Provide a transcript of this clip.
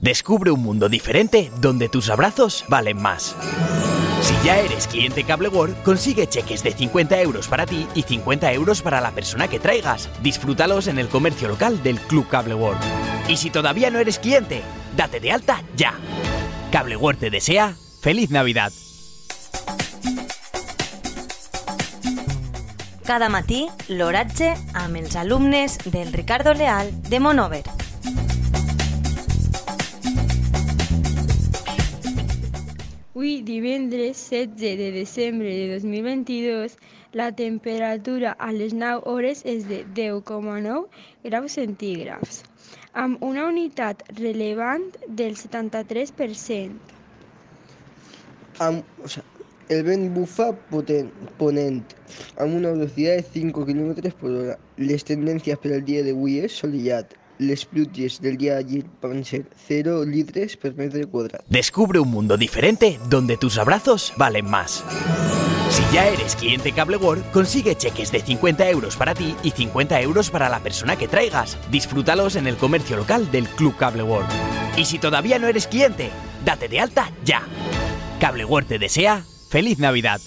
Descubre un mundo diferente donde tus abrazos valen más. Si ya eres cliente Cable World, consigue cheques de 50 euros para ti y 50 euros para la persona que traigas. Disfrútalos en el comercio local del Club Cable World. Y si todavía no eres cliente, date de alta ya. Cable World te desea feliz Navidad. Cada matí, l'oratge amb del Ricardo Leal de Monover. Avui, divendres 16 de desembre de 2022, la temperatura a les 9 hores és de 10,9 graus centígrads, amb una unitat relevant del 73%. Amb, o sea, el vent bufa potent, ponent amb una velocitat de 5 km per hora. Les tendències per al dia d'avui és solillat. Les pluges del día de ayer van a ser 0 litres per metro cuadrado. Descubre un mundo diferente donde tus abrazos valen más. Si ya eres cliente Cable World, consigue cheques de 50 euros para ti y 50 euros para la persona que traigas. Disfrútalos en el comercio local del Club Cable World. Y si todavía no eres cliente, date de alta ya. Cable World te desea feliz Navidad.